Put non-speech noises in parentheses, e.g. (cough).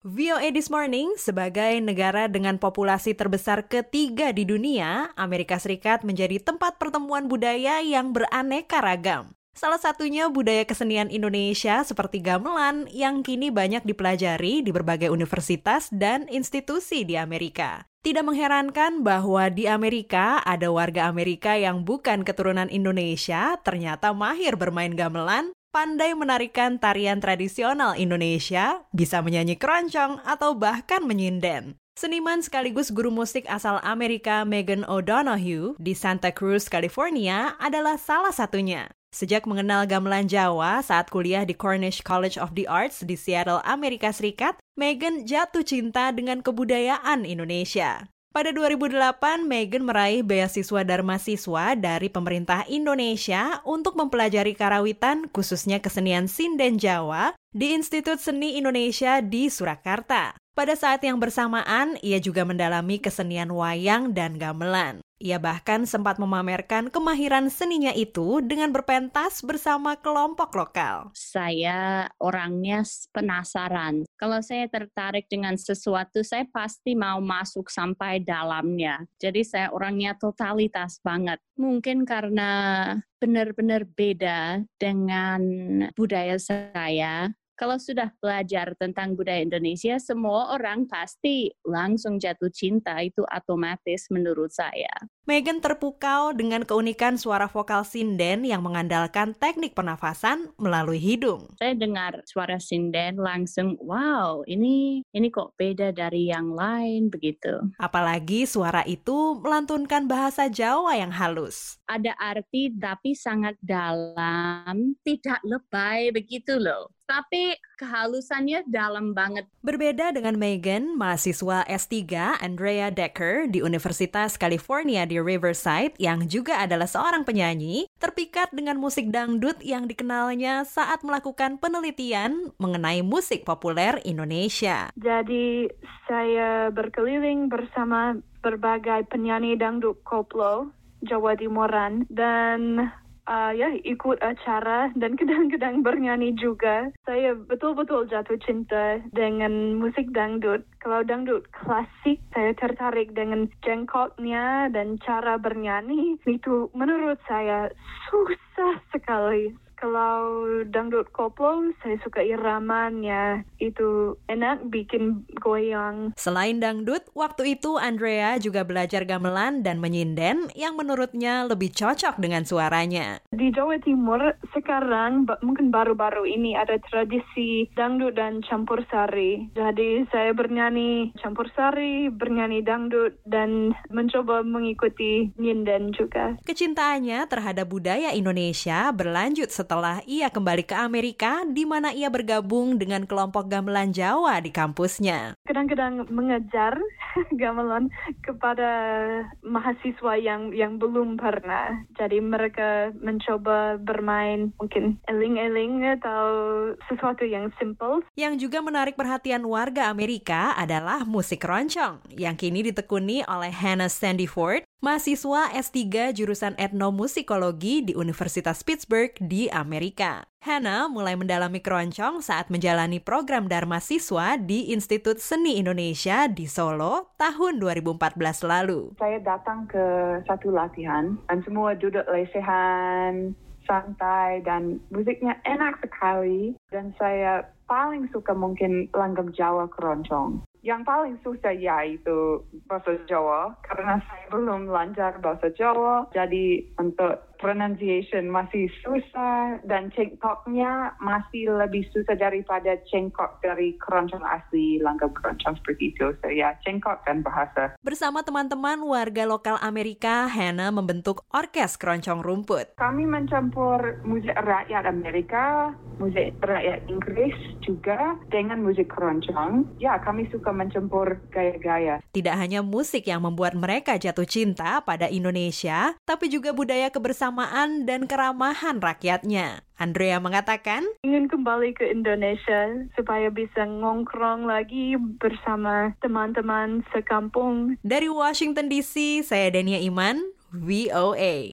VOA This Morning, sebagai negara dengan populasi terbesar ketiga di dunia, Amerika Serikat menjadi tempat pertemuan budaya yang beraneka ragam. Salah satunya budaya kesenian Indonesia seperti gamelan yang kini banyak dipelajari di berbagai universitas dan institusi di Amerika. Tidak mengherankan bahwa di Amerika ada warga Amerika yang bukan keturunan Indonesia ternyata mahir bermain gamelan pandai menarikan tarian tradisional Indonesia, bisa menyanyi keroncong, atau bahkan menyinden. Seniman sekaligus guru musik asal Amerika Megan O'Donoghue di Santa Cruz, California adalah salah satunya. Sejak mengenal gamelan Jawa saat kuliah di Cornish College of the Arts di Seattle, Amerika Serikat, Megan jatuh cinta dengan kebudayaan Indonesia. Pada 2008, Megan meraih beasiswa Dharma Siswa dari pemerintah Indonesia untuk mempelajari karawitan khususnya kesenian sinden Jawa di Institut Seni Indonesia di Surakarta. Pada saat yang bersamaan, ia juga mendalami kesenian wayang dan gamelan. Ia bahkan sempat memamerkan kemahiran seninya itu dengan berpentas bersama kelompok lokal. Saya orangnya penasaran. Kalau saya tertarik dengan sesuatu, saya pasti mau masuk sampai dalamnya. Jadi saya orangnya totalitas banget. Mungkin karena benar-benar beda dengan budaya saya, kalau sudah belajar tentang budaya Indonesia, semua orang pasti langsung jatuh cinta itu otomatis menurut saya. Megan terpukau dengan keunikan suara vokal sinden yang mengandalkan teknik pernafasan melalui hidung. Saya dengar suara sinden langsung, wow, ini ini kok beda dari yang lain begitu. Apalagi suara itu melantunkan bahasa Jawa yang halus. Ada arti tapi sangat dalam, tidak lebay begitu loh tapi kehalusannya dalam banget. Berbeda dengan Megan, mahasiswa S3 Andrea Decker di Universitas California di Riverside yang juga adalah seorang penyanyi, terpikat dengan musik dangdut yang dikenalnya saat melakukan penelitian mengenai musik populer Indonesia. Jadi saya berkeliling bersama berbagai penyanyi dangdut koplo Jawa Timuran dan uh, ya ikut acara dan kadang-kadang bernyanyi juga. Saya betul-betul jatuh cinta dengan musik dangdut. Kalau dangdut klasik, saya tertarik dengan jengkoknya dan cara bernyanyi. Itu menurut saya susah sekali kalau dangdut koplo, saya suka iramanya. Itu enak bikin goyang. Selain dangdut, waktu itu Andrea juga belajar gamelan dan menyinden yang menurutnya lebih cocok dengan suaranya. Di Jawa Timur sekarang mungkin baru-baru ini ada tradisi dangdut dan campur sari. Jadi saya bernyanyi campur sari, bernyanyi dangdut dan mencoba mengikuti nyinden juga. Kecintaannya terhadap budaya Indonesia berlanjut setelah ia kembali ke Amerika di mana ia bergabung dengan kelompok gamelan Jawa di kampusnya. Kadang-kadang mengejar (laughs) gamelan kepada mahasiswa yang yang belum pernah. Jadi mereka mencoba bermain mungkin eling-eling atau sesuatu yang simple. Yang juga menarik perhatian warga Amerika adalah musik roncong yang kini ditekuni oleh Hannah Sandyford mahasiswa S3 jurusan etnomusikologi di Universitas Pittsburgh di Amerika. Hannah mulai mendalami keroncong saat menjalani program Dharma Siswa di Institut Seni Indonesia di Solo tahun 2014 lalu. Saya datang ke satu latihan dan semua duduk lesehan, santai dan musiknya enak sekali dan saya paling suka mungkin langgam Jawa keroncong. Yang paling susah yaitu bahasa Jawa karena saya belum lancar bahasa Jawa. Jadi untuk pronunciation masih susah dan cengkoknya masih lebih susah daripada cengkok dari keroncong asli, langgam keroncong seperti itu. So ya, cengkok dan bahasa. Bersama teman-teman warga lokal Amerika, Hannah membentuk orkes keroncong rumput. Kami mencampur musik rakyat Amerika, musik rakyat Inggris juga dengan musik keroncong. Ya, kami suka mencampur gaya-gaya. Tidak hanya musik yang membuat mereka jatuh cinta pada Indonesia, tapi juga budaya kebersamaan kebersamaan dan keramahan rakyatnya. Andrea mengatakan, ingin kembali ke Indonesia supaya bisa ngongkrong lagi bersama teman-teman sekampung. Dari Washington DC, saya Dania Iman, VOA.